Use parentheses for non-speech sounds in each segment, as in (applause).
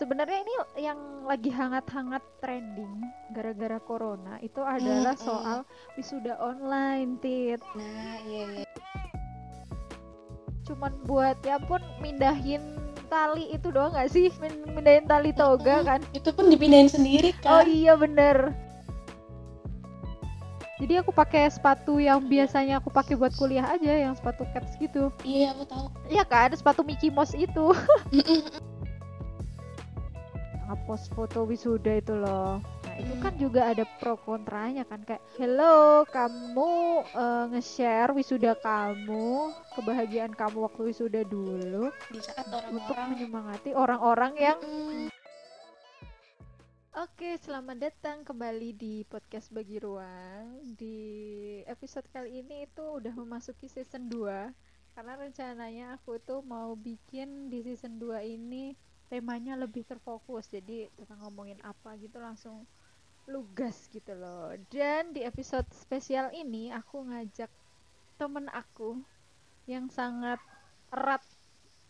sebenarnya ini yang lagi hangat-hangat trending gara-gara corona itu adalah mm. soal wisuda online, Tit. Nah, iya iya. Cuman buat ya pun mindahin tali itu doang gak sih? Min- Mindahin tali toga Mm-mm. kan? Itu pun dipindahin sendiri Oh kan. iya bener. Jadi aku pakai sepatu yang biasanya aku pakai buat kuliah aja, yang sepatu cats gitu. Iya, aku tahu. Iya kan, sepatu Mickey Mouse itu. (laughs) Ngepost foto wisuda itu loh. Nah itu Hmm. kan juga ada pro kontranya kan kayak, hello kamu eh, nge-share wisuda kamu, kebahagiaan kamu waktu wisuda dulu Di saat untuk orang-orang menyemangati orang-orang yang Mm. Oke, selamat datang kembali di podcast Bagi Ruang. Di episode kali ini itu udah memasuki season 2 karena rencananya aku itu mau bikin di season 2 ini temanya lebih terfokus jadi kita ngomongin apa gitu langsung lugas gitu loh. Dan di episode spesial ini aku ngajak temen aku yang sangat erat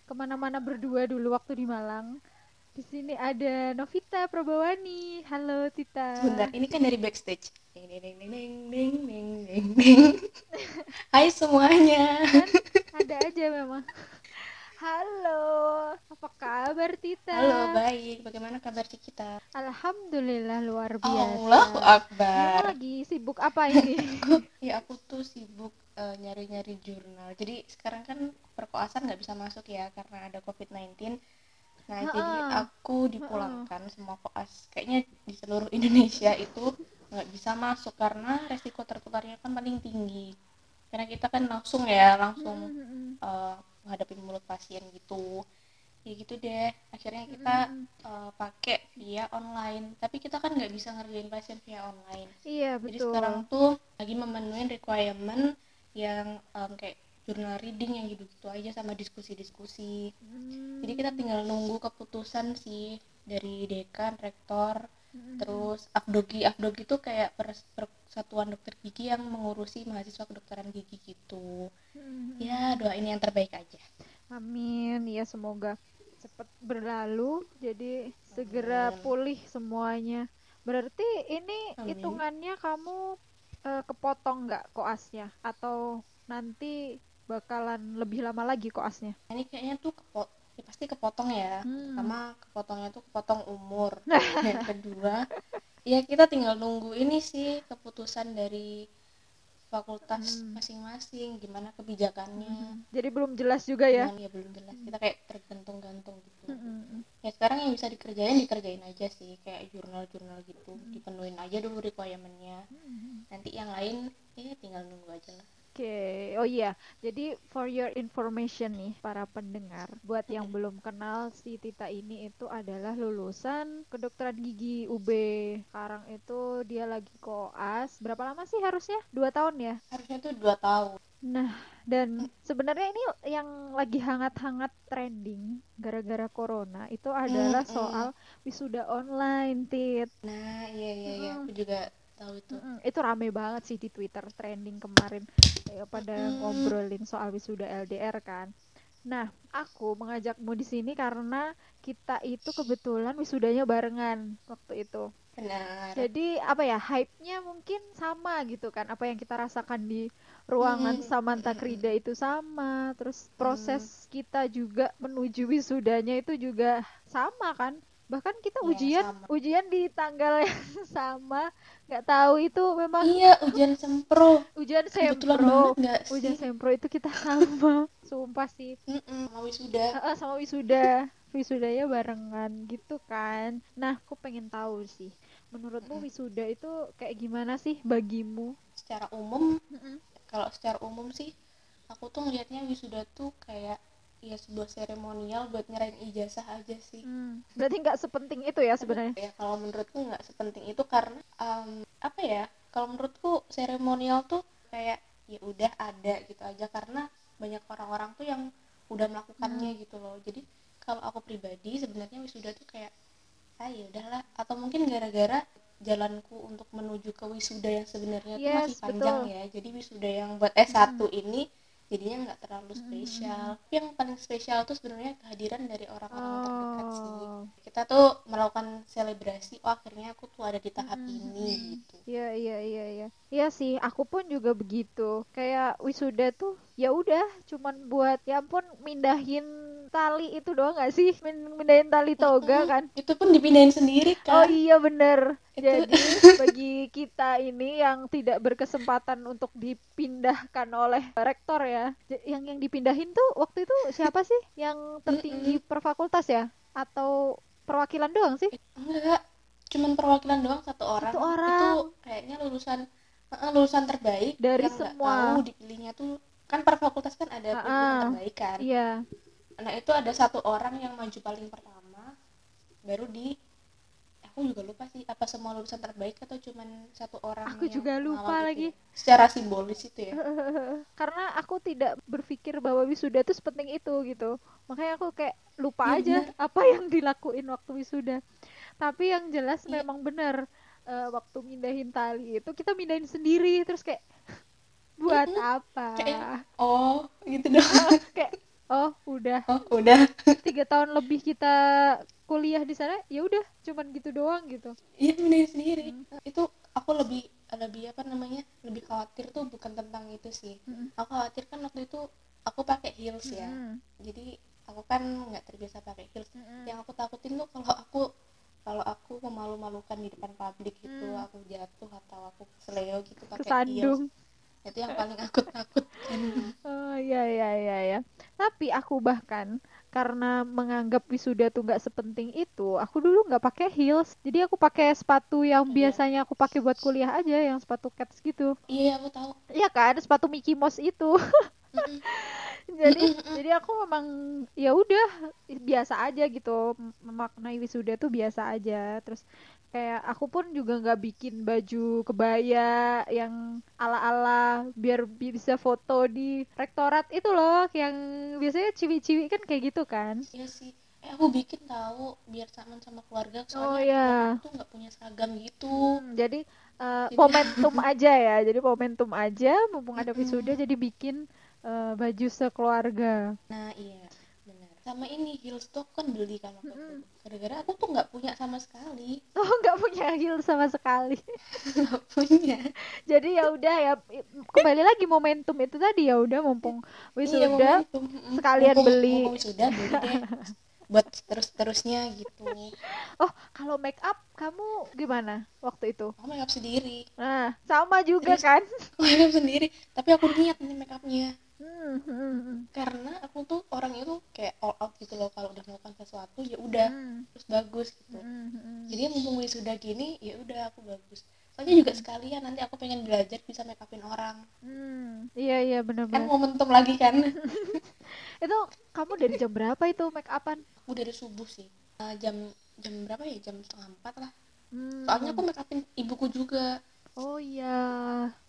ke mana-mana berdua dulu waktu di Malang. Di sini ada Novita Prabawani. Halo Tita. Bunda ini kan dari backstage. Neng neng neng neng neng neng neng Hai semuanya. Kan ada aja memang. Halo, apa kabar Tita? Halo, baik. Bagaimana kabar kita? Alhamdulillah luar biasa. Allahu Kamu Akbar. lagi sibuk apa ini? (laughs) Ya aku tuh sibuk eh, nyari-nyari jurnal. Jadi sekarang kan perkoasan nggak bisa masuk ya karena ada COVID-19. Nah, jadi Ha-ha. aku dipulangkan semua koas. Kayaknya di seluruh (laughs) Indonesia itu nggak bisa masuk karena resiko tertularnya kan paling tinggi. Karena kita kan langsung ya, langsung Mm-mm. Menghadapi mulut pasien gitu. Ya gitu deh. Akhirnya kita Mm-mm. eh, pakai via online. Tapi kita kan nggak bisa ngerjain pasien via online. Iya Jadi betul. sekarang tuh lagi memenuhi requirement yang em, kayak journal reading yang gitu-gitu aja sama diskusi-diskusi. Hmm. Jadi kita tinggal nunggu keputusan sih dari dekan, rektor, Mm-mm. terus afdogi. Afdogi itu kayak pers- persatuan dokter gigi yang mengurusi mahasiswa kedokteran gigi gitu. Mm-mm. Ya, doain yang terbaik aja. Amin. Ya semoga cepat berlalu jadi segera Amin. pulih semuanya. Berarti ini Amin. hitungannya kamu eh, kepotong nggak koasnya atau nanti bakalan lebih lama lagi koasnya? Ini kayaknya tuh kepo ya pasti kepotong ya. Hmm. Pertama kepotongnya tuh kepotong umur. (laughs) yang kedua, ya kita tinggal nunggu ini sih keputusan dari fakultas Hmm. masing-masing gimana kebijakannya. Mhm. Jadi belum jelas juga ya. Ya belum jelas. Kita kayak tergantung-gantung gitu. Mm-mm. Ya sekarang yang bisa dikerjain dikerjain aja sih kayak jurnal-jurnal gitu. Dipenuhin aja dulu requirement-nya. Mhm. Nanti yang lain ya tinggal nunggu aja lah. Oke, oh iya. Jadi for your information nih para pendengar, buat yang belum kenal si Tita ini itu adalah lulusan kedokteran gigi UB. Sekarang itu dia lagi koas. Berapa lama sih harusnya? Dua tahun ya? Harusnya tuh dua tahun. Nah, dan sebenarnya ini yang lagi hangat-hangat trending gara-gara corona itu adalah soal wisuda online, Tit. Nah, iya iya iya, Mm-mm. aku juga tahu itu. Mm-mm, itu rame banget sih di Twitter trending kemarin kayak pada Mm-mm. ngobrolin soal wisuda LDR kan. Nah, aku mengajakmu di sini karena kita itu kebetulan wisudanya barengan waktu itu. Benar. Jadi apa ya, hype-nya mungkin sama gitu kan. Apa yang kita rasakan di ruangan Mm, Samanta mm, Krida itu sama. Terus proses kita juga menuju wisudanya itu juga sama kan. Bahkan kita Iya, ujian sama. ujian di tanggal yang (laughs) sama. nggak tahu itu memang Iya, ujian sempro. ujian sempro. banget sih? Ujian sempro itu kita sama. (laughs) Sumpah sih. Mm-mm, mau wisuda. Heeh, sama wisuda. Wisudanya barengan gitu kan. Nah, aku pengen tahu sih. Menurutmu Mm-mm. wisuda itu kayak gimana sih bagimu? Secara umum, Mm-mm. kalau secara umum sih, aku tuh ngelihatnya wisuda tuh kayak ya sebuah seremonial buat nyerahin ijazah aja sih. Hmm, Berarti nggak sepenting itu ya sebenarnya. ya kalau menurutku nggak sepenting itu karena em, apa ya? Kalau menurutku seremonial tuh kayak ya udah ada gitu aja karena banyak orang-orang tuh yang udah melakukannya gitu loh. Jadi kalau aku pribadi sebenarnya wisuda tuh kayak ah ya udahlah atau mungkin gara-gara jalanku untuk menuju ke wisuda yang sebenarnya tuh Yes, masih panjang betul. ya. Jadi wisuda yang buat S1 ini jadinya nggak terlalu spesial Tapi yang paling spesial tuh sebenarnya kehadiran dari orang-orang terdekat sih Oh. kita tuh melakukan selebrasi oh akhirnya aku tuh ada di tahap Mm-mm. ini gitu Iya iya iya iya. Iya sih, aku pun juga begitu. Kayak wisuda tuh ya udah cuman buat ya ampun mindahin tali itu doang gak sih? Min- Mindahin tali toga kan? itu pun dipindahin sendiri Oh kan iya bener. Itu- Jadi (laughs) bagi kita ini yang tidak berkesempatan untuk dipindahkan oleh rektor ya, yang yang dipindahin tuh waktu itu siapa sih? Yang tertinggi per fakultas ya? Atau perwakilan doang sih? enggak cuman perwakilan doang satu orang, Satu orang. itu kayaknya lulusan lulusan terbaik Dari yang semua. tahu dipilihnya tuh kan per fakultas kan ada pimpinan terbaik kan Iya. Nah itu ada satu orang yang maju paling pertama baru di aku juga lupa sih apa semua lulusan terbaik atau cuman satu orang Aku yang juga lupa lagi. itu ya? secara simbolis itu ya (laughs) Karena aku tidak berpikir bahwa wisuda itu sepenting itu gitu. Makanya aku kayak lupa Iya, aja bener. apa yang dilakuin waktu wisuda. Tapi yang jelas Iya. memang benar eh, waktu mindahin tali itu kita mindahin sendiri terus kayak (laughs) buat apa? Kayak- oh gitu dong (laughs) kayak oh udah oh udah (laughs) tiga tahun lebih kita kuliah di sana ya udah cuman gitu doang gitu. iya mindahin sendiri Hmm. itu aku lebih lebih apa namanya lebih khawatir tuh bukan tentang itu sih Mm-mm. aku khawatir kan waktu itu aku pakai heels ya Mm-mm. jadi aku kan nggak terbiasa pakai heels Mm-mm. yang aku takutin tuh kalau aku kalau aku memalu-malukan di depan publik gitu Hmm. aku jatuh atau aku keseleo gitu pakai heels. Itu yang paling aku takutkan Oh iya iya iya ya. Tapi aku bahkan karena menganggap wisuda tuh nggak sepenting itu, aku dulu nggak pakai heels. Jadi aku pakai sepatu yang Iya. biasanya aku pakai buat kuliah aja, yang sepatu cats gitu. iya aku tahu Iya kan, sepatu Mickey Mouse itu. (laughs) Jadi Mm-mm. jadi aku memang ya udah biasa aja gitu Mem- memaknai wisuda tuh biasa aja. Terus kayak aku pun juga nggak bikin baju kebaya yang ala-ala biar bi- bisa foto di rektorat itu loh yang biasanya ciwi-ciwi kan kayak gitu kan. Iya sih. Eh aku bikin tahu biar sama sama keluarga Oh, soalnya iya. aku tuh nggak punya seragam gitu. Hmm, jadi eh, Jadi- momentum (laughs) aja ya jadi momentum aja mumpung ada wisuda jadi bikin eh, baju sekeluarga. Nah iya sama ini aku kan beli kan waktu itu. Gara-gara aku tuh nggak punya sama sekali. (laughs) Oh nggak punya heels sama sekali. (laughs) Nggak punya. Jadi ya udah ya kembali lagi momentum itu tadi ya udah mumpung Iya, wisuda momentum. Sekalian Mumpung- beli. mumpung sudah beli deh. Buat terus-terusnya gitu. (laughs) Oh kalau make up kamu gimana waktu itu? Aku make up sendiri. Nah sama juga Terus- kan? make up sendiri. Tapi aku niat nih make upnya Hmm, hmm, hmm, karena aku tuh orang itu kayak all out gitu loh kalau udah melakukan sesuatu ya udah hmm, terus bagus gitu. Hmm, hmm. jadi mumpung sudah gini ya udah aku bagus. Soalnya juga sekalian nanti aku pengen belajar bisa make upin orang. Hmm, iya iya kan benar-benar momentum lagi kan. (laughs) Itu kamu dari jam berapa itu make upan aku dari subuh sih. Eh, jam jam berapa ya? Jam setengah empat lah. Hmm. soalnya aku make upin ibuku juga. Oh iya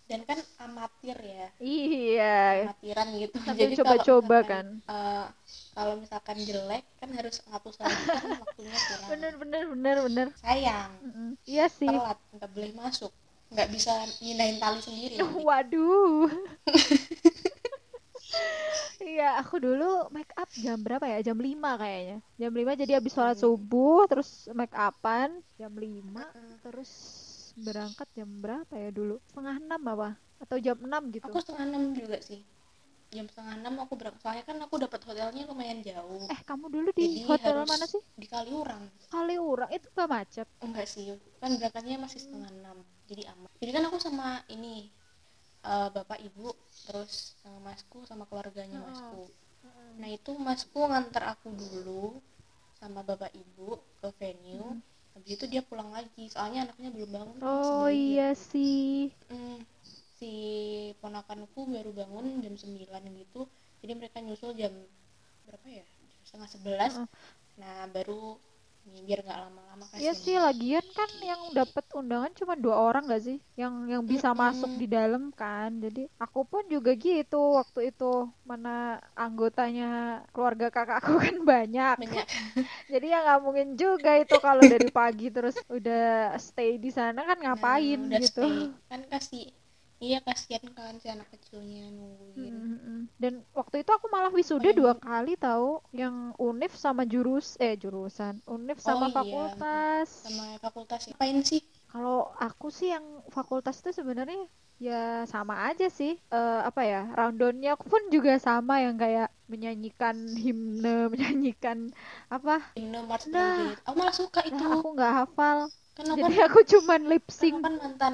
dan kan amatir ya iya amatiran gitu sambil jadi coba-coba kan eh, kalau misalkan jelek kan harus ngapus lagi kan waktunya kurang (laughs) bener bener bener bener sayang Mm-mm. iya sih telat nggak boleh masuk nggak bisa nyindahin tali sendiri (laughs) nanti. waduh (laughs) Iya, aku dulu make up jam berapa ya? Jam 5 kayaknya. Jam 5 jadi habis sholat Hmm. subuh, terus make upan jam 5, Mm-mm. terus berangkat jam berapa ya dulu? Setengah 6 apa? Atau jam 6 gitu. aku setengah enam juga sih jam setengah enam aku berangkat soalnya kan aku dapat hotelnya lumayan jauh Eh, kamu dulu di Jadi hotel mana sih? di Kaliurang Kaliurang itu gak macet. enggak sih kan berangkatnya masih setengah enam jadi aman jadi kan aku sama ini eh, bapak ibu terus sama masku sama keluarganya Heeh. masku nah itu masku nganter aku dulu sama bapak ibu ke venue Hmm. Habis itu dia pulang lagi soalnya anaknya belum bangun Oh dia. iya sih. Mm, si ponakanku baru bangun jam 9 gitu jadi mereka nyusul jam berapa ya Jam setengah sebelas Heeh. nah baru biar nggak lama-lama Iya kasihan sih, lagian kan yang dapat undangan cuma dua orang gak sih? Yang yang bisa Mm-mm. masuk di dalam kan. Jadi aku pun juga gitu waktu itu. Mana anggotanya keluarga kakakku kan (laughs) banyak. banyak (laughs) Jadi ya nggak mungkin juga itu kalau dari pagi terus udah stay di sana kan ngapain Nah, gitu. stay. kan kasih iya kasihan kan si anak kecilnya nungguin Mm, mm, mm. Dan waktu itu aku malah wisuda Paling- dua kali tahu, yang univ sama jurus eh jurusan, univ sama Oh, iya. fakultas. sama fakultas. Apain sih Kalau aku sih yang fakultas itu sebenarnya ya sama aja sih. Eh, apa ya? Rundownnya pun juga sama yang kayak menyanyikan himne, (laughs) menyanyikan apa? himne March Nah. Aku malah suka itu Nah, aku nggak hafal. aku Jadi kan, aku cuman lip sync. aku kan mantan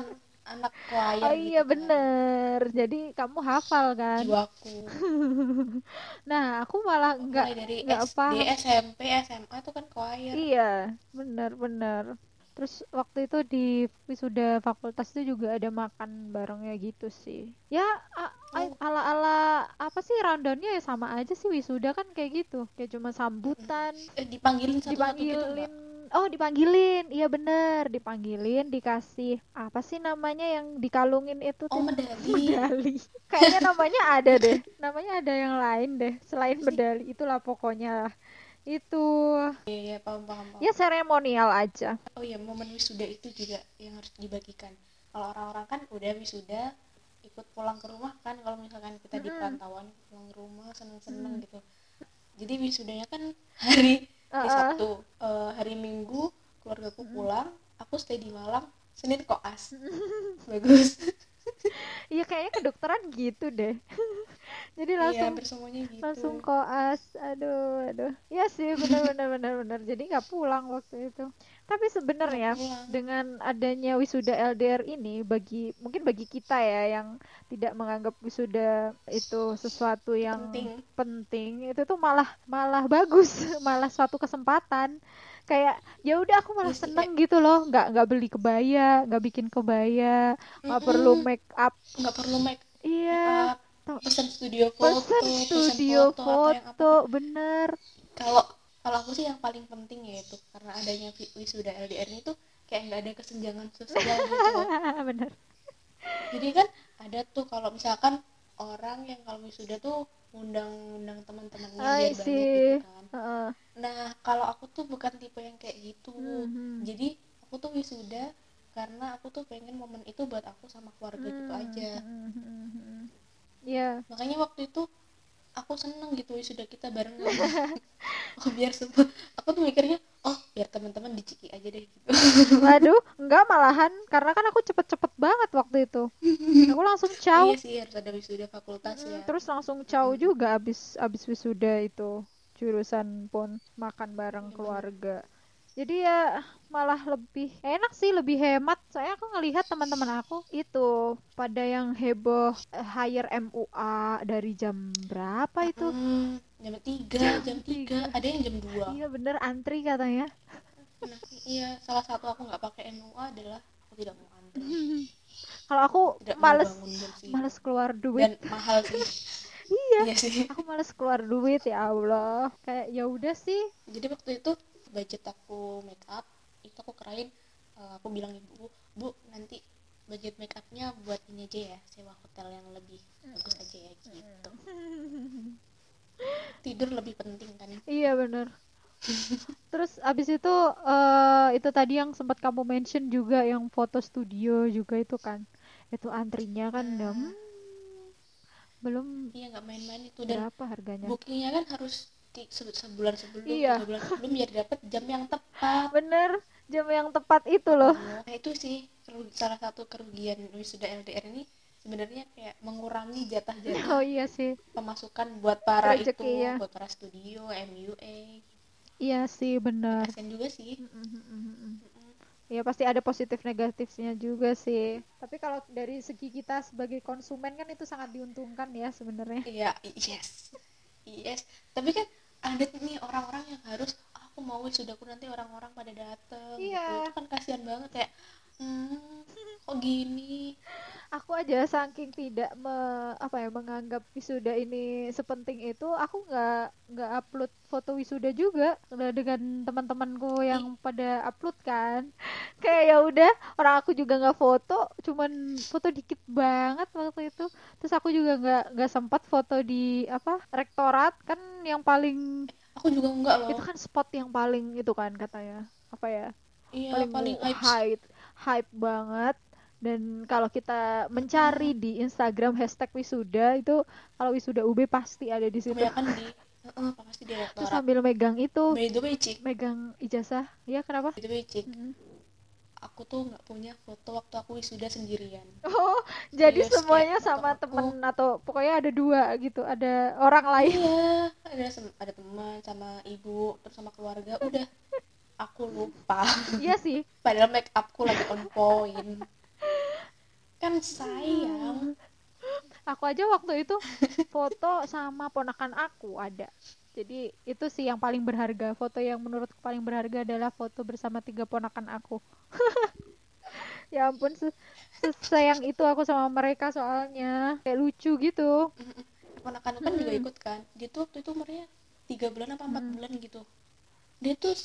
anak choir Oh gitu iya kan. bener. Jadi kamu hafal kan? jiwaku (laughs) Nah, aku malah nggak mulai dari nggak SD paham. SMP SMA tuh kan choir Iya, benar-benar. Terus waktu itu di wisuda fakultas itu juga ada makan barengnya gitu sih. Ya Oh. ala-ala apa sih rundownnya ya sama aja sih wisuda kan kayak gitu. Kayak cuma sambutan, eh, dipanggilin satu-satu gitu dipanggilin. nggak? Oh, dipanggilin. Iya bener, dipanggilin, dikasih apa sih namanya yang dikalungin itu oh tuh? medali medali. Kayaknya namanya ada deh. Namanya ada yang lain deh selain medali. Itulah pokoknya. Itu iya iya paham paham paham ya seremonial aja. oh iya momen wisuda itu juga yang harus dibagikan kalau orang-orang kan udah wisuda ikut pulang ke rumah kan kalau misalkan kita di Mm-mm. perantauan pulang ke rumah seneng-seneng Mm. gitu jadi wisudanya kan hari di Uh-uh. Sabtu Eh, hari Minggu keluargaku pulang aku stay di Malang Senin koas (laughs) bagus Iya kayaknya kedokteran gitu deh. Jadi iya langsung semuanya gitu langsung koas. Aduh, aduh. Iya sih benar benar benar benar. Jadi nggak pulang waktu itu. Tapi sebenarnya dengan adanya wisuda LDR ini bagi mungkin bagi kita ya yang tidak menganggap wisuda itu sesuatu yang penting penting itu tuh malah malah bagus (laughs) malah suatu kesempatan kayak ya udah aku malah Iya seneng gitu loh nggak nggak beli kebaya nggak bikin kebaya nggak perlu Mm-mm. make up nggak perlu make iya up Tau- pesan studio foto pesan studio foto, atau yang apa foto bener. Kalau kalau aku sih yang paling penting yaitu karena adanya wisuda LDR ini tuh kayak nggak ada kesenjangan sosial gitu (laughs) bener. Jadi kan ada tuh kalau misalkan orang yang kalau wisuda tuh undang-undang teman-temannya biar banyak see. gitu kan. Heeh. nah kalau aku tuh bukan tipe yang kayak gitu. Mhm. jadi aku tuh wisuda karena aku tuh pengen momen itu buat aku sama keluarga gitu Hmm, aja. hmm, hmm, hmm. Iya, makanya waktu itu aku seneng gitu wisuda kita bareng. (laughs) Oh biar semua aku tuh mikirnya oh biar teman-teman diciki aja deh gitu. Waduh, enggak malahan. Karena kan aku cepet-cepet banget waktu itu. (laughs) Aku langsung caw, iya sih harus ada wisuda fakultas Mm, ya. terus langsung caw juga abis abis wisuda itu. Jurusan pun makan bareng Iya, keluarga. Jadi ya malah lebih enak sih, lebih hemat. Saya aku ngelihat teman-teman aku itu pada yang heboh eh, hire MUA dari jam berapa itu? Hmm, jam tiga Jam jam tiga. ada yang jam dua Iya bener antri katanya. nah iya salah satu aku nggak pakai MUA adalah aku tidak mau antri (laughs) Kalau aku tidak males males keluar duit. dan mahal sih (laughs) Iya, iya sih aku males keluar duit ya Allah. Kayak ya udah sih. jadi waktu itu budget aku make up itu aku kerain eh, aku bilang ibu bu nanti budget make upnya buat ini aja ya sewa hotel yang lebih bagus aja ya gitu. Tidur lebih penting kan. Iya bener. Terus abis itu eh itu tadi yang sempat kamu mention juga yang foto studio juga itu kan. Itu antrinya kan hmm, belum iya nggak main-main itu. Dan berapa harganya. bookingnya kan harus di, se- sebulan sebelum Iya. bulan sebelum biar dapat jam yang tepat. Bener, jam yang tepat itu loh. nah itu sih salah satu kerugian wisuda LDR ini sebenarnya kayak mengurangi jatah-jatah (laughs) Oh iya sih. pemasukan buat para Rezeki, itu ya. buat para studio MUA Iya sih benar. kasian juga sih Mm, mm, mm, mm, mm. Ya pasti ada positif negatifnya juga sih. Tapi kalau dari segi kita sebagai konsumen kan itu sangat diuntungkan ya sebenarnya. iya yes yes tapi kan ada nih orang-orang yang harus "Ah, aku mau wisudaku nanti orang-orang pada dateng Iya. gitu. Itu kan kasihan banget kayak hmm, kok gini? Aku aja saking tidak me, apa ya menganggap wisuda ini sepenting itu aku nggak nggak upload foto wisuda juga. Udah dengan teman-temanku yang pada upload kan. (laughs) Kayak ya udah orang aku juga nggak foto cuman foto dikit banget waktu itu. Terus aku juga nggak nggak sempat foto di apa rektorat. Kan yang paling aku juga enggak loh itu kan spot yang paling itu kan katanya. Apa ya? Iya paling, paling, hype hype. banget. Dan kalau kita mencari di Instagram hashtag wisuda itu kalau wisuda UB pasti ada di situ. Kebanyakan di Heeh, pasti di terus sambil megang itu. By the way cik. Megang ijazah. Ya kenapa? By the way cik. Mm-mm. Aku tuh nggak punya foto waktu aku wisuda sendirian. Oh jadi Serius, semuanya sama foto aku- temen atau pokoknya ada dua gitu ada orang lain. iya ada ada teman sama ibu terus sama keluarga udah. Aku lupa. (laughs) Iya sih. Padahal make upku lagi on point. Kan sayang. Aku aja waktu itu foto sama ponakan aku ada jadi itu sih yang paling berharga. Foto yang menurutku paling berharga adalah foto bersama tiga ponakan aku. (laughs) Ya ampun se sesayang itu aku sama mereka soalnya. Kayak lucu gitu. Ponakan kan juga Mm-mm. ikut kan. Dia tuh waktu itu umurnya tiga bulan apa empat Mm. bulan gitu. Dia tuh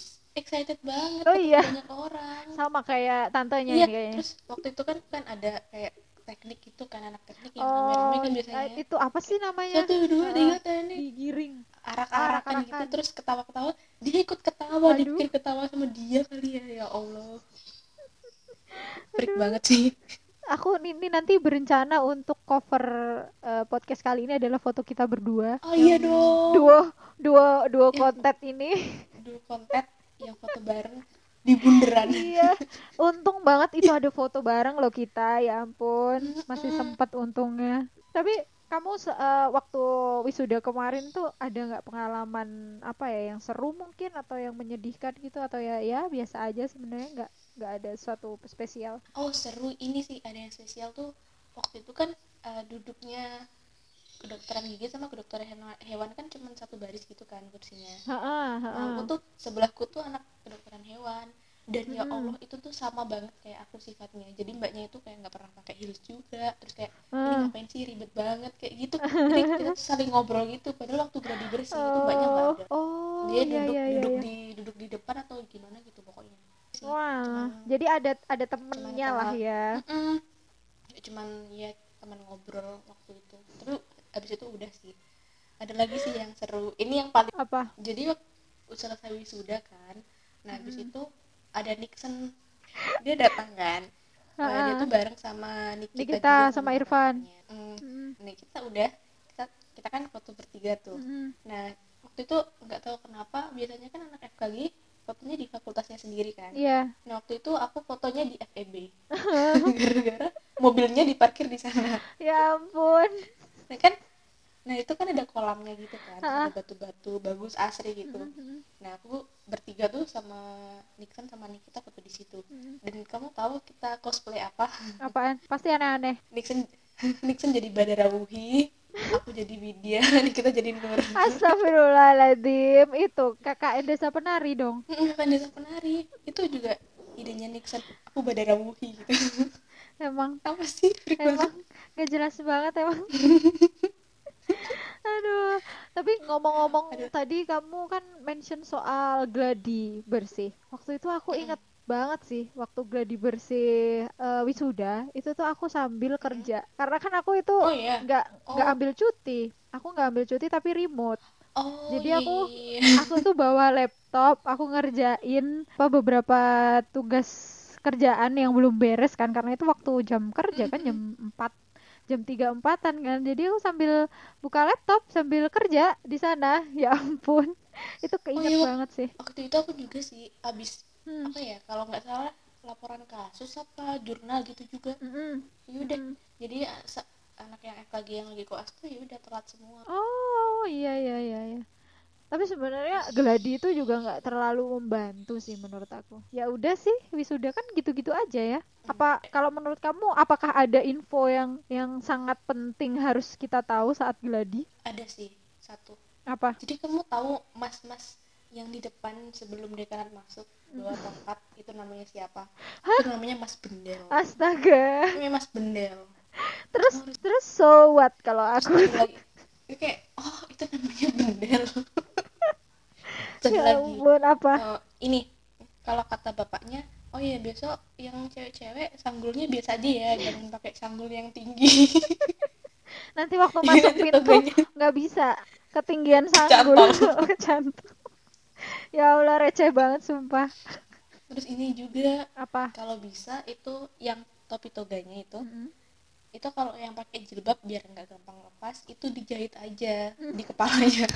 excited banget Oh iya. banyak orang. Sama kayak tantenya iya kayaknya. terus waktu itu kan kan ada kayak teknik gitu kan anak teknik yang oh kan biasanya. itu apa sih namanya? Satu dua tiga ini digiring arak-arakan gitu Arak-arakan. terus ketawa-ketawa. Dia ikut ketawa Aduh. dipikir ketawa sama dia kali ya ya Allah. Freak banget sih. Aku ini nanti berencana untuk cover eh, podcast kali ini adalah foto kita berdua. Oh iya dong. duo duo Yang- konten ini. Dulu konten yang foto bareng di bunderan. Iya. Untung banget itu ada foto bareng loh kita ya ampun. Masih sempat untungnya. Tapi kamu eh, waktu wisuda kemarin tuh ada nggak pengalaman apa ya yang seru mungkin atau yang menyedihkan gitu? Atau ya ya biasa aja sebenarnya nggak nggak ada suatu spesial? Oh seru ini sih ada yang spesial tuh. Waktu itu kan eh, duduknya kedokteran gigi sama kedokteran hewan, hewan kan cuma satu baris gitu kan kursinya. Heeh, nah, heeh. aku tuh sebelahku tuh anak kedokteran hewan dan ya Mm-mm. Allah itu tuh sama banget kayak aku sifatnya. Jadi mbaknya itu kayak nggak pernah pakai heels juga. Terus kayak ini Ah. ngapain sih ribet banget? Kayak gitu. Jadi kita tuh saling ngobrol gitu. Padahal waktu gladi bersih itu mbaknya nggak oh ada. oh dia iya duduk iya iya duduk iya. di duduk di depan atau gimana gitu pokoknya. Sih, wah cuma- jadi ada ada temennya lah ya. Mm-mm. cuman ya teman ngobrol waktu itu. Terus abis itu udah sih. Ada lagi sih yang seru. Ini yang paling apa? Jadi waktu selesai wisuda kan. Nah habis Mm-mm. itu ada Nixon. Dia datang kan? Nah, dia tuh bareng sama Nikita, Nikita juga sama Irfan. temannya. Mm, Mm, Nikita udah kita kita kan foto bertiga tuh. Mm. nah waktu itu nggak tahu kenapa biasanya kan anak FKG fotonya di fakultasnya sendiri kan? Iya. Nah waktu itu aku fotonya di FEB (laughs) (laughs) gara-gara mobilnya diparkir di sana. Ya ampun. Nah kan nah itu kan ada kolamnya gitu kan ada batu-batu bagus asri gitu. Mm, nah aku bertiga tuh sama Nixon sama Nikita foto di situ. Mm. dan kamu tahu kita cosplay apa? Apaan? Pasti aneh-aneh. Nixon (laughs) Nixon jadi Badara Wuhi aku jadi Widya (laughs) Nikita jadi Nur. Astagfirullahaladzim itu KKN Desa Penari dong. Kan desa penari itu juga idenya Nixon aku Badara Wuhi gitu. Emang. Apa sih? Emang. Gak jelas banget emang (laughs) aduh tapi ngomong-ngomong Aduh. tadi kamu kan mention soal gladi bersih. Waktu itu aku inget banget sih waktu gladi bersih eh, wisuda itu tuh aku sambil kerja. Karena kan aku itu oh iya? nggak nggak Oh. ambil cuti. Aku nggak ambil cuti tapi remote. Oh Jadi iya, aku- iya. (laughs) aku tuh bawa laptop aku ngerjain apa beberapa tugas kerjaan yang belum beres kan. Karena itu waktu jam kerja kan jam 4 jam tiga empatan kan jadi aku sambil buka laptop sambil kerja di sana (laughs) ya ampun itu keinget iya. banget sih waktu itu aku juga sih abis Hmm. apa ya kalau nggak salah laporan kasus apa jurnal gitu juga Mm-mm. yaudah Mm. jadi ya, sa- anak yang FKG yang lagi koas tuh ya udah telat semua oh iya iya iya iya tapi sebenarnya gladi itu juga nggak terlalu membantu sih menurut aku. Ya udah sih wisuda kan gitu-gitu aja ya. Apa kalau menurut kamu apakah ada info yang yang sangat penting harus kita tahu saat gladi? Ada sih satu. Apa? Jadi kamu tahu mas-mas yang di depan sebelum dekanat masuk bawa tongkat itu namanya siapa? Itu namanya Mas Bendel. Astaga. Namanya Mas Bendel. Terus terus? so what kalau aku lagi (laughs) itu kayak oh itu namanya Bendel Ya lagi. ampun apa? Eh, ini kalau kata bapaknya oh iya besok yang cewek-cewek sanggulnya biasa aja ya jangan pakai sanggul yang tinggi. (laughs) Nanti waktu masuk Iya, pintu nggak bisa. Ketinggian sanggul. Kecantol (laughs) (laughs) ya Allah receh banget sumpah. Terus ini juga apa? kalau bisa itu yang topi toganya itu Mm-mm. itu kalau yang pakai jilbab biar nggak gampang lepas itu dijahit aja di kepalanya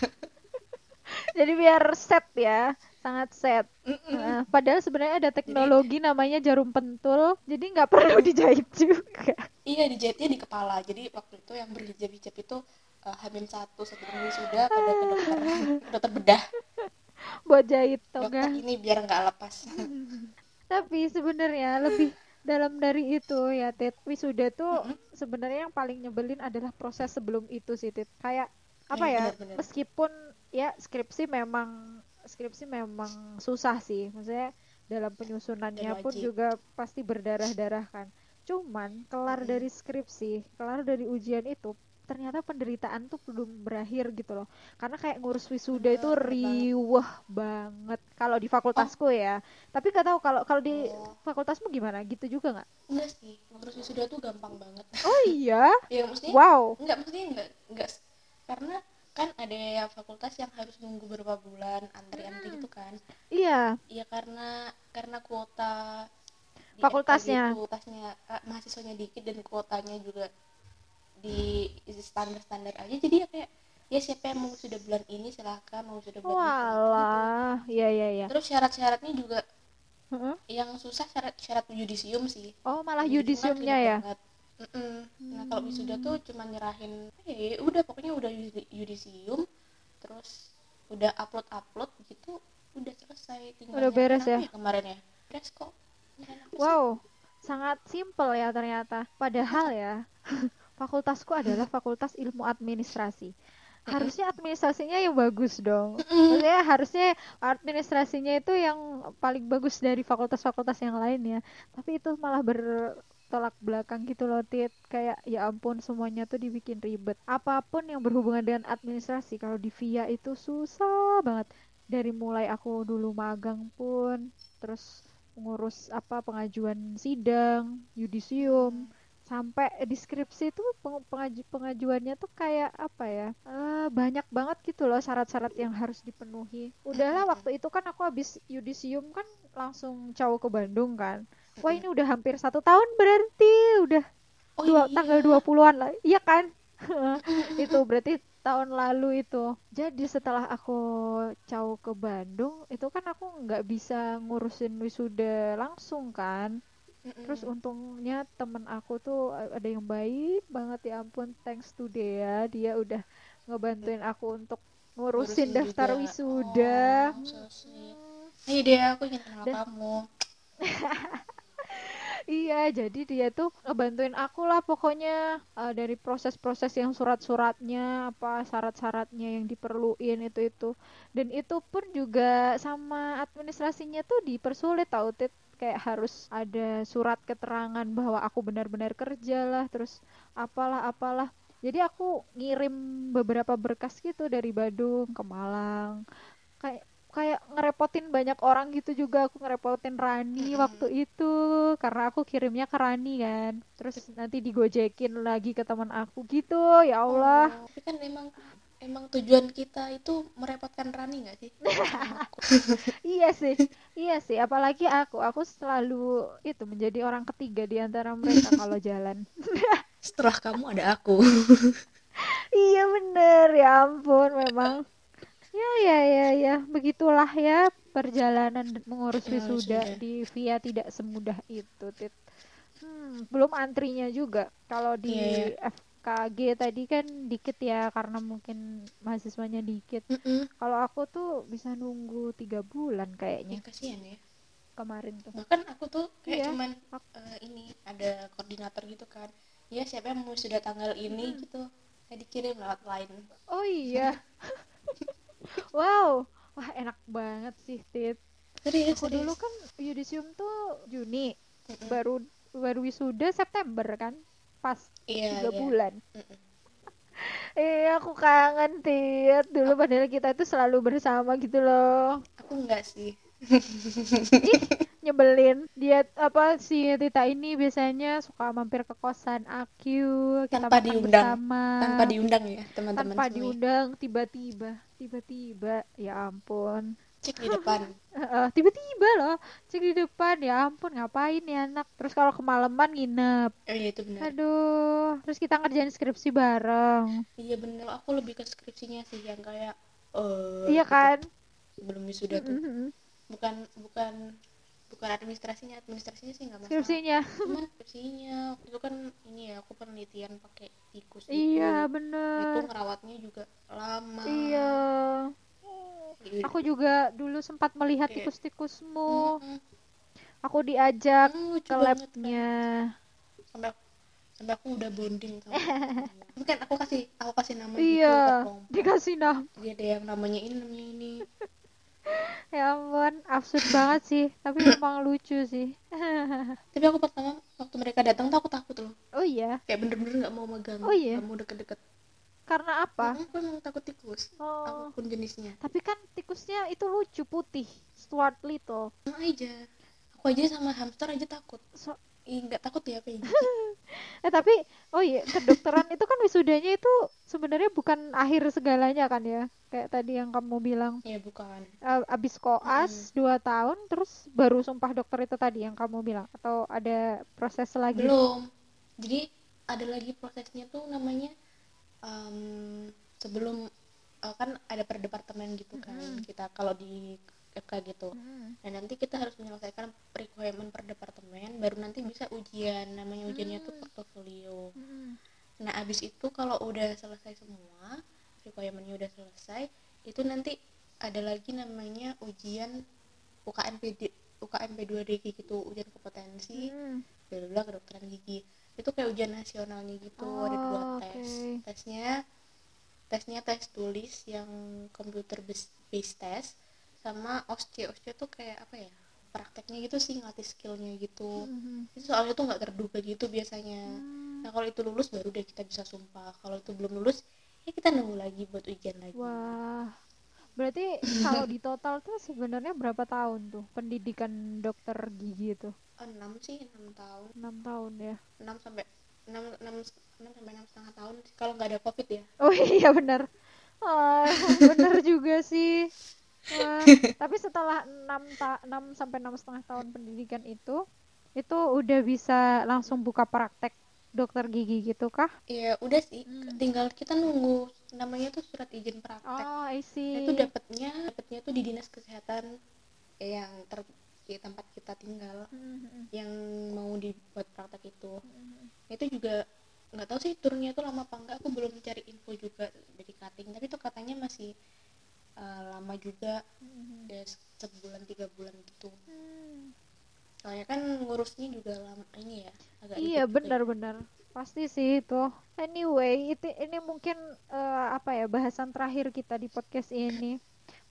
Jadi biar set ya, sangat set. Nah, padahal sebenarnya ada teknologi namanya jarum pentul, jadi nggak perlu (laughs) dijahit juga. iya dijahitnya di kepala jadi waktu itu yang berhijab-hijab itu uh, hamil satu sebelum wisuda pada ke dokter (laughs) dokter bedah Buat jahit dokter toga. ini biar nggak lepas (laughs) Tapi sebenarnya lebih dalam dari itu ya, Tit. Wisuda tuh Mm-mm. sebenarnya yang paling nyebelin adalah proses sebelum itu sih, Tit. Kayak apa Iya, ya? benar-benar. Meskipun ya skripsi memang skripsi memang susah sih. Maksudnya dalam penyusunannya pun juga pasti berdarah-darah kan. Cuman kelar Mm-mm. dari skripsi, kelar dari ujian itu ternyata penderitaan tuh belum berakhir gitu loh. Karena kayak ngurus wisuda Bener, itu bener banget. banget kalau di fakultasku ya. Tapi gak tahu kalau kalau di Oh. fakultasmu gimana? Gitu juga nggak? enggak sih ngurus wisuda tuh gampang banget Oh iya. (laughs) ya maksudnya Wow. enggak maksudnya enggak enggak karena kan ada ya fakultas yang harus nunggu beberapa bulan antrian Hmm. gitu kan Iya. ya karena karena kuota Fakultasnya. Kuotanya eh, mahasiswanya dikit dan kuotanya juga di standar standar aja jadi ya kayak ya siapa yang mau sudah bulan ini silahkan mau sudah bulan ini gitu. Walah. Iya iya iya. terus syarat-syaratnya juga Heeh. yang susah syarat syarat yudisium sih Oh, malah Yudisium yudisiumnya ya. banget. Mm-mm. Nah kalau wisuda tuh cuma nyerahin, eh udah pokoknya udah yudi- yudisium, terus udah upload upload gitu, udah selesai. Tinggal Udah beres ya? apa kemarin ya? Beres kok. Apa sih? Wow, sangat simple ya ternyata. Padahal ya, (laughs) fakultasku adalah Fakultas Ilmu Administrasi. Harusnya administrasinya yang bagus dong. Maksudnya harusnya administrasinya itu yang paling bagus dari fakultas-fakultas yang lain ya. Tapi itu malah bertolak belakang gitu loh, Tit. Kayak ya ampun semuanya tuh dibikin ribet. Apa pun yang berhubungan dengan administrasi kalau di VIA itu susah banget. Dari mulai aku dulu magang pun, terus ngurus apa pengajuan sidang, yudisium, sampai deskripsi itu peng- pengaju pengajuannya tuh kayak apa ya eh, banyak banget gitu loh syarat-syarat yang harus dipenuhi udahlah waktu itu kan aku habis yudisium kan langsung jauh ke Bandung kan wah ini udah hampir satu tahun berarti udah Oh dua, iya. tanggal 20-an lah iya kan (laughs) itu berarti tahun lalu itu jadi setelah aku jauh ke Bandung itu kan aku nggak bisa ngurusin wisuda langsung kan Mm-mm. Terus untungnya temen aku tuh ada yang baik banget ya ampun thanks to Dea dia udah ngebantuin aku untuk ngurusin Ngurusin daftar juga. wisuda. Oh, so sweet. Iya deh, aku ingin kenal Dan- kamu. (laughs) Iya, jadi dia tuh ngebantuin aku lah pokoknya eh, dari proses-proses yang surat-suratnya, apa syarat-syaratnya yang diperluin itu itu. Dan itu pun juga sama administrasinya tuh dipersulit tau Tit. Kayak harus ada surat keterangan bahwa aku benar-benar kerja lah, terus apalah apalah. Jadi aku ngirim beberapa berkas gitu dari Badung ke Malang. Kayak kayak ngerepotin banyak orang gitu juga aku ngerepotin Rani Mm-mm. waktu itu karena aku kirimnya ke Rani kan terus nanti digojekin lagi ke teman aku gitu ya Allah Oh, tapi kan emang emang tujuan kita itu merepotkan Rani nggak sih? (laughs) Iya sih iya sih apalagi aku aku selalu itu menjadi orang ketiga di antara mereka (laughs) kalau jalan Setelah kamu ada aku. (laughs) iya bener ya ampun memang ya ya ya ya. Begitulah ya perjalanan mengurus Ya, wisuda wisuda. di via tidak semudah itu Tit. Hmm, belum antrinya juga. Kalau di Iya, FKG tadi kan dikit ya karena mungkin mahasiswanya dikit. Mm-mm. kalau aku tuh bisa nunggu tiga bulan Ya, kayaknya kasihan ya. kemarin tuh. Bahkan aku tuh kayak cuman eh, ini ada koordinator gitu kan. Ya siapa yang mau sudah tanggal ini gitu. Saya dikirim lewat line. Oh iya (laughs) wow wah enak banget sih Tit. Serius aku serius. dulu kan yudisium tuh Juni Mm-mm. baru baru wisuda September kan pas iya tiga iya. bulan. Mm-mm. eh (laughs) aku kangen Tit. Dulu padahal kita itu selalu bersama gitu loh. Aku enggak sih. Ih, nyebelin. Dia apa si Tita ini biasanya suka mampir ke kosan Aku kita Tanpa diundang. bersama. Tanpa diundang ya teman-teman tanpa semua. diundang tiba-tiba tiba-tiba ya ampun. Cek di depan. (laughs) Tiba-tiba loh. Cek di depan ya ampun ngapain nih anak? Terus kalau kemalaman nginep. Oh iya itu benar. Aduh terus kita ngerjain skripsi bareng. Iya bener aku lebih ke skripsinya sih yang kayak eh iya kan? sebelum wisuda tuh. Mm-mm. bukan bukan bukan administrasinya administrasinya sih nggak masalah. Skripsinya. Cuman skripsinya. Waktu itu kan ini ya aku penelitian pakai tikus gitu. Iya itu bener. ngerawatnya juga lama. Iya. Iya. aku juga dulu sempat melihat Kayak- tikus-tikusmu. Mm-mm. aku diajak Mm, ke kan. labnya. Sampai aku, sampai aku udah bonding sama kan aku kasih aku kasih nama iya gitu kelompok. dikasih nama. Dia ada yang namanya ini namanya ini ya ampun absurd banget sih. Tapi emang lucu sih. (laughs) Tapi aku pertama waktu mereka datang tuh aku takut loh. Oh iya? Kayak bener-bener nggak mau megang Oh iya? mau deket-deket. Karena apa? Mm, aku emang takut tikus. Oh. Apa pun jenisnya. Tapi kan tikusnya itu lucu putih Stuart Little sama aja. Aku aja sama hamster aja takut. So- nggak takut ya (laughs) eh tapi oh iya kedokteran itu kan wisudanya itu sebenarnya bukan akhir segalanya kan ya kayak tadi yang kamu bilang ya bukan. eh, abis koas dua tahun terus baru sumpah dokter itu tadi yang kamu bilang atau ada proses lagi? Belum. Jadi ada lagi prosesnya tuh namanya em, sebelum eh, kan ada per departemen gitu kan kita kalau di FK gitu. Hmm. dan nanti kita harus menyelesaikan requirement per departemen baru nanti bisa ujian. Namanya ujiannya tuh Hmm. portofolio. Hmm. nah abis itu kalau udah selesai semua requirementnya udah selesai itu nanti ada lagi namanya ujian UKM PD UKM P2DG gitu ujian kompetensi Hmm. bla kedokteran gigi itu kayak ujian nasionalnya gitu ada dua Oh, tes oke. tesnya tesnya tes tulis yang computer based based test sama OSCE OSCE tuh kayak apa ya prakteknya gitu sih ngelatih skillnya gitu Hmm. itu soalnya tuh nggak terduga gitu biasanya Hmm. nah kalau itu lulus baru deh kita bisa sumpah kalau itu belum lulus ya kita nunggu lagi buat ujian lagi Wah, berarti kalau di total tuh sebenarnya berapa tahun tuh pendidikan dokter gigi itu? enam sih enam tahun enam tahun ya. enam sampai enam enam enam sampai enam setengah tahun kalau nggak ada covid ya Oh iya benar. Ah, benar juga sih. Wah, (laughs) tapi setelah 6 ta 6 sampai enam setengah tahun pendidikan itu, itu udah bisa langsung buka praktek dokter gigi gitu kah? ya udah sih Hmm. tinggal kita nunggu namanya tuh surat izin praktek Oh, I Nah, see. itu dapatnya dapatnya tuh di dinas kesehatan ya, yang ter di tempat kita tinggal Mhm, yang mau dibuat praktek itu mhm. itu juga nggak tahu sih turunnya itu lama apa enggak aku belum cari info juga dari cutting tapi itu katanya masih eh, lama juga Mhm. ya se- sebulan tiga bulan gitu Hmm. Soalnya kan ngurusnya juga lama ini ya agak Iya ya. benar-benar pasti sih itu. Anyway, itu ini mungkin eh, apa ya bahasan terakhir kita di podcast ini.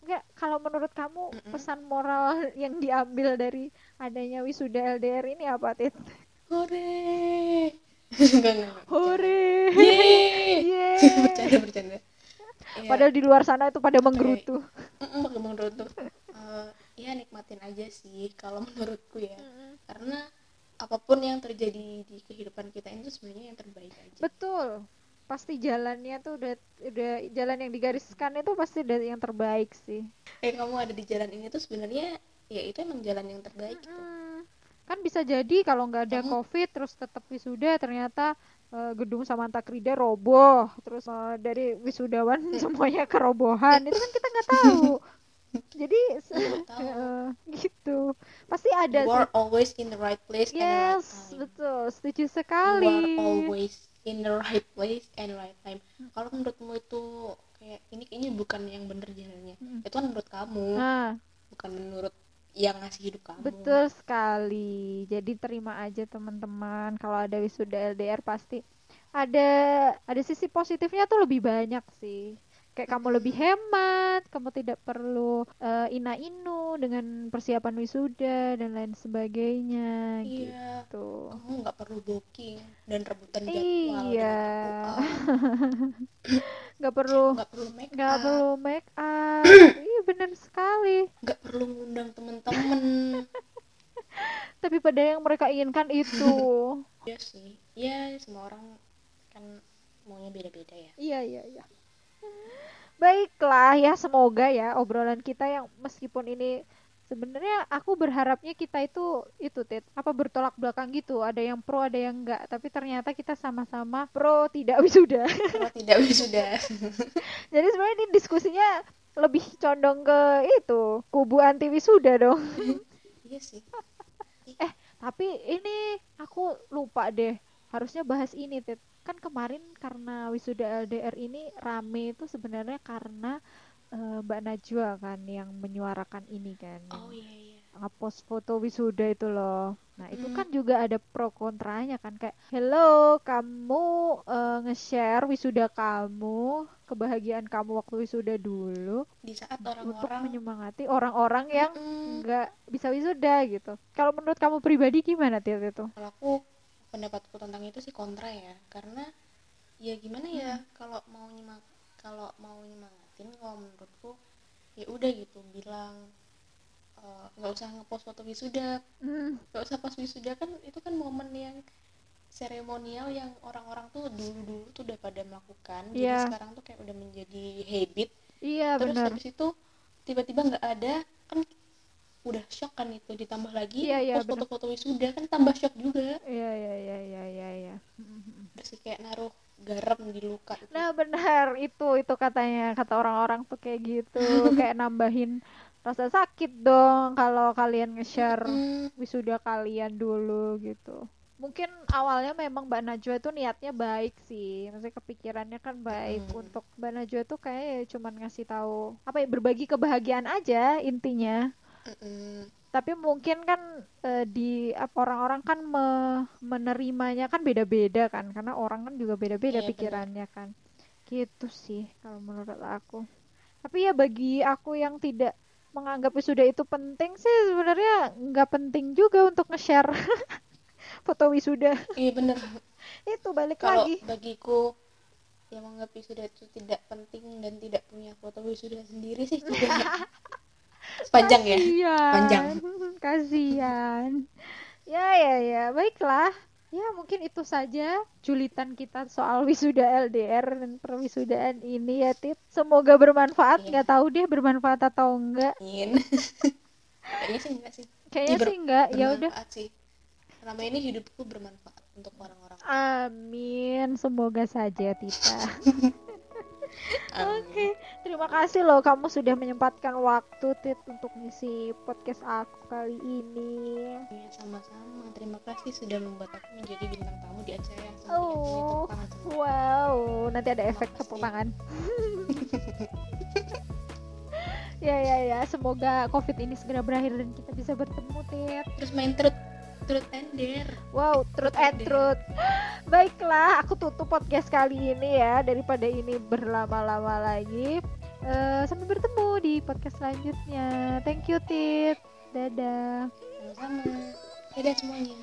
Mungkin kalau menurut kamu Mm-mm. pesan moral (laughs) yang diambil dari adanya wisuda LDR ini apa, Tit? hore (laughs) Hore. Yeay. (laughs) Bercanda bercanda Iya. Padahal di luar sana itu pada menggerutu. Menggerutu ya nikmatin aja sih kalau (laughs) menurutku ya karena apa pun yang terjadi di kehidupan kita itu sebenarnya yang terbaik aja Betul. Pasti jalannya tuh udah udah jalan yang digariskan itu pasti udah yang terbaik sih. kayak kamu ada di jalan ini tuh sebenarnya ya itu emang jalan yang terbaik gitu Mm. Kan bisa jadi kalau nggak ada Kamu- COVID terus tetap wisuda ternyata eh, gedung Samanta Krida roboh terus eh, dari wisudawan (laughs) semuanya kerobohan itu kan kita nggak tahu. (laughs) Jadi tahu. (laughs) eh, gitu. Pasti ada you are always in the right place and the right Yes, time betul. Setuju you sekali. are always in the right place and right time kalau menurutmu itu kayak ini kayaknya bukan yang bener jalannya Mm. itu kan menurut kamu Nah, bukan menurut yang ngasih hidup kamu Betul sekali. Jadi terima aja teman-teman kalau ada wisuda LDR pasti ada ada sisi positifnya tuh lebih banyak sih. Kayak kamu lebih hemat, kamu tidak perlu eh, ina-inu dengan persiapan wisuda dan lain sebagainya iya gitu. kamu nggak perlu booking dan rebutan jadwal Iya. aku. (laughs) Nggak perlu nggak perlu make nggak up perlu make up. (coughs) Iya benar sekali. nggak perlu ngundang temen-temen (laughs) Tapi pada yang mereka inginkan itu. ya sih ya semua orang kan maunya beda-beda ya Iya, iya, iya. Baiklah ya semoga ya obrolan kita yang meskipun ini sebenarnya aku berharapnya kita itu itu Tit apa bertolak belakang gitu. Ada yang pro ada yang enggak. Tapi ternyata kita sama-sama pro tidak wisuda. Kalau tidak wisuda. (laughs) jadi sebenarnya ini diskusinya lebih condong ke itu kubu anti wisuda dong. (laughs) Iya sih. (laughs) tapi ini aku lupa deh harusnya bahas ini Tit kan kemarin karena wisuda LDR ini rame itu sebenarnya karena eh, Mbak Najwa kan yang menyuarakan ini kan Oh iya iya. ngepost foto wisuda itu loh. Nah, itu Mm. kan juga ada pro kontranya kan kayak hello, kamu eh, nge-share wisuda kamu, kebahagiaan kamu waktu wisuda dulu Di saat untuk orang-orang menyemangati orang-orang yang nggak bisa wisuda gitu. Kalau menurut kamu pribadi gimana Tit itu? kalau aku pendapatku tentang itu sih kontra ya. Karena ya gimana ya kalau mau nyemang kalau mau nyemangatin kalau menurutku ya udah gitu bilang eh, nggak usah ngepost foto wisuda. Hmm, nggak usah pas wisuda kan itu kan momen yang seremonial yang orang-orang tuh dulu-dulu tuh udah pada melakukan. Jadi Iya. sekarang tuh kayak udah menjadi habit. Iya terus benar. habis itu tiba-tiba nggak ada kan udah shock kan itu ditambah lagi iya, post bener. foto-foto wisuda kan tambah shock juga Iya iya iya iya iya iya. Hmm. terus kayak naruh garam di luka itu. Nah benar itu itu katanya kata orang-orang tuh kayak gitu (laughs) kayak nambahin rasa sakit dong kalau kalian nge-share Mm, wisuda kalian dulu gitu. Mungkin awalnya memang Mbak Najwa itu niatnya baik sih, maksudnya kepikirannya kan baik Mm. untuk Mbak Najwa tuh kayak ya cuman ngasih tahu apa ya berbagi kebahagiaan aja intinya. Mm-mm. Tapi mungkin kan eh, di orang-orang kan me- menerimanya kan beda-beda kan, karena orang kan juga beda-beda Iya, pikirannya kan. Gitu sih kalau menurut aku. Tapi ya bagi aku yang tidak menganggap wisuda itu penting sih sebenarnya nggak penting juga untuk nge-share (laughs) foto wisuda. iya bener (laughs) Itu balik kalau lagi. bagiku yang menganggap wisuda itu tidak penting dan tidak punya foto wisuda sendiri sih (laughs) juga (laughs) panjang ya Kasian. Panjang. (laughs) Kasian. Ya ya ya, baiklah. Ya mungkin itu saja julitan kita soal wisuda LDR dan perwisudaan ini ya Tit. Semoga bermanfaat. Nggak tahu deh bermanfaat atau enggak. (laughs) kayaknya sih enggak sih Kayaknya ber- sih enggak. Ya udah. sih selama ini hidupku bermanfaat untuk orang-orang Amin. Semoga saja Tita. (laughs) Oke, terima kasih loh kamu sudah menyempatkan waktu Tit untuk ngisi podcast aku kali ini. Iya, sama-sama terima kasih sudah membuat aku menjadi bintang tamu di acara yang sangat Oh. Wow, nanti ada efek tepuk tangan. (laughs) (laughs) ya ya ya, semoga COVID ini segera berakhir dan kita bisa bertemu, Tit. terus main truth truth and dare Wow, truth and Deh. truth. (gasps) Baiklah, aku tutup podcast kali ini ya daripada ini berlama-lama lagi. Eh, sampai bertemu di podcast selanjutnya. Thank you, Tit. Dadah. sama-sama dadah semuanya